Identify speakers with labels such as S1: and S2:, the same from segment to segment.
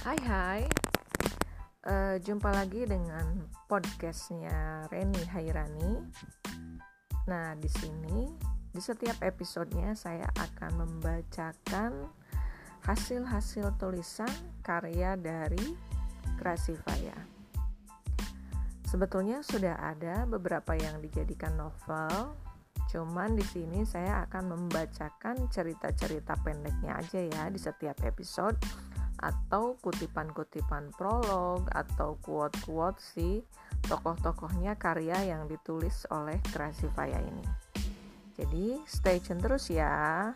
S1: Hai hai, uh, jumpa lagi dengan podcastnya Reni Hairani. Nah di sini di setiap episodenya saya akan membacakan hasil-hasil tulisan karya dari Krasivaya. Sebetulnya sudah ada beberapa yang dijadikan novel, cuman di sini saya akan membacakan cerita-cerita pendeknya aja ya di setiap episode atau kutipan-kutipan prolog atau quote-quote si tokoh-tokohnya karya yang ditulis oleh Krasivaya ini. Jadi stay tune terus ya.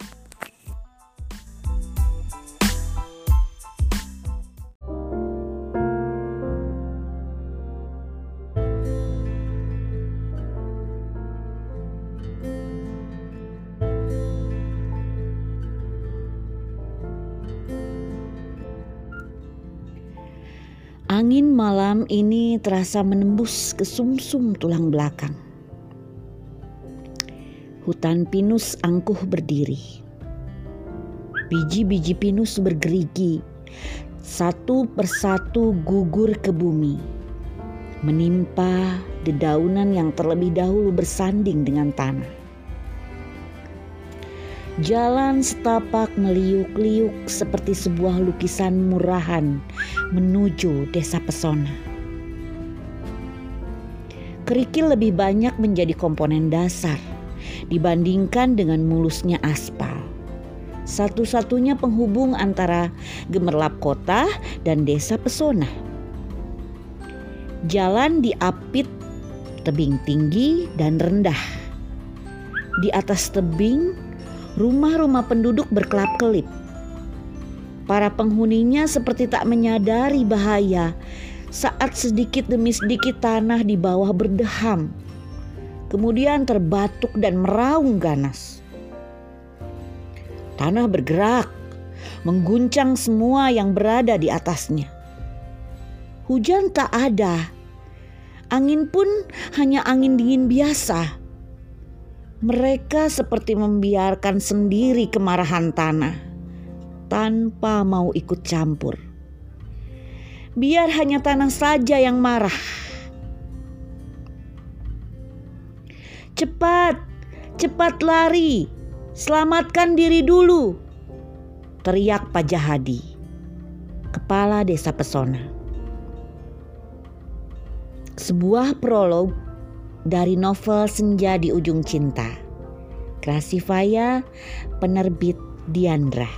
S2: Angin malam ini terasa menembus ke sumsum tulang belakang. Hutan pinus angkuh berdiri. Biji-biji pinus bergerigi, satu persatu gugur ke bumi, menimpa dedaunan yang terlebih dahulu bersanding dengan tanah. Jalan setapak meliuk-liuk seperti sebuah lukisan murahan menuju desa pesona. Kerikil lebih banyak menjadi komponen dasar dibandingkan dengan mulusnya aspal. Satu-satunya penghubung antara gemerlap kota dan desa pesona. Jalan diapit tebing tinggi dan rendah. Di atas tebing rumah-rumah penduduk berkelap-kelip. Para penghuninya seperti tak menyadari bahaya saat sedikit demi sedikit tanah di bawah berdeham, kemudian terbatuk dan meraung ganas. Tanah bergerak, mengguncang semua yang berada di atasnya. Hujan tak ada, angin pun hanya angin dingin biasa mereka seperti membiarkan sendiri kemarahan tanah tanpa mau ikut campur. Biar hanya tanah saja yang marah. Cepat, cepat lari, selamatkan diri dulu, teriak Pak Jahadi, kepala desa pesona. Sebuah prolog dari novel Senja di Ujung Cinta. Krasivaya, penerbit Diandra.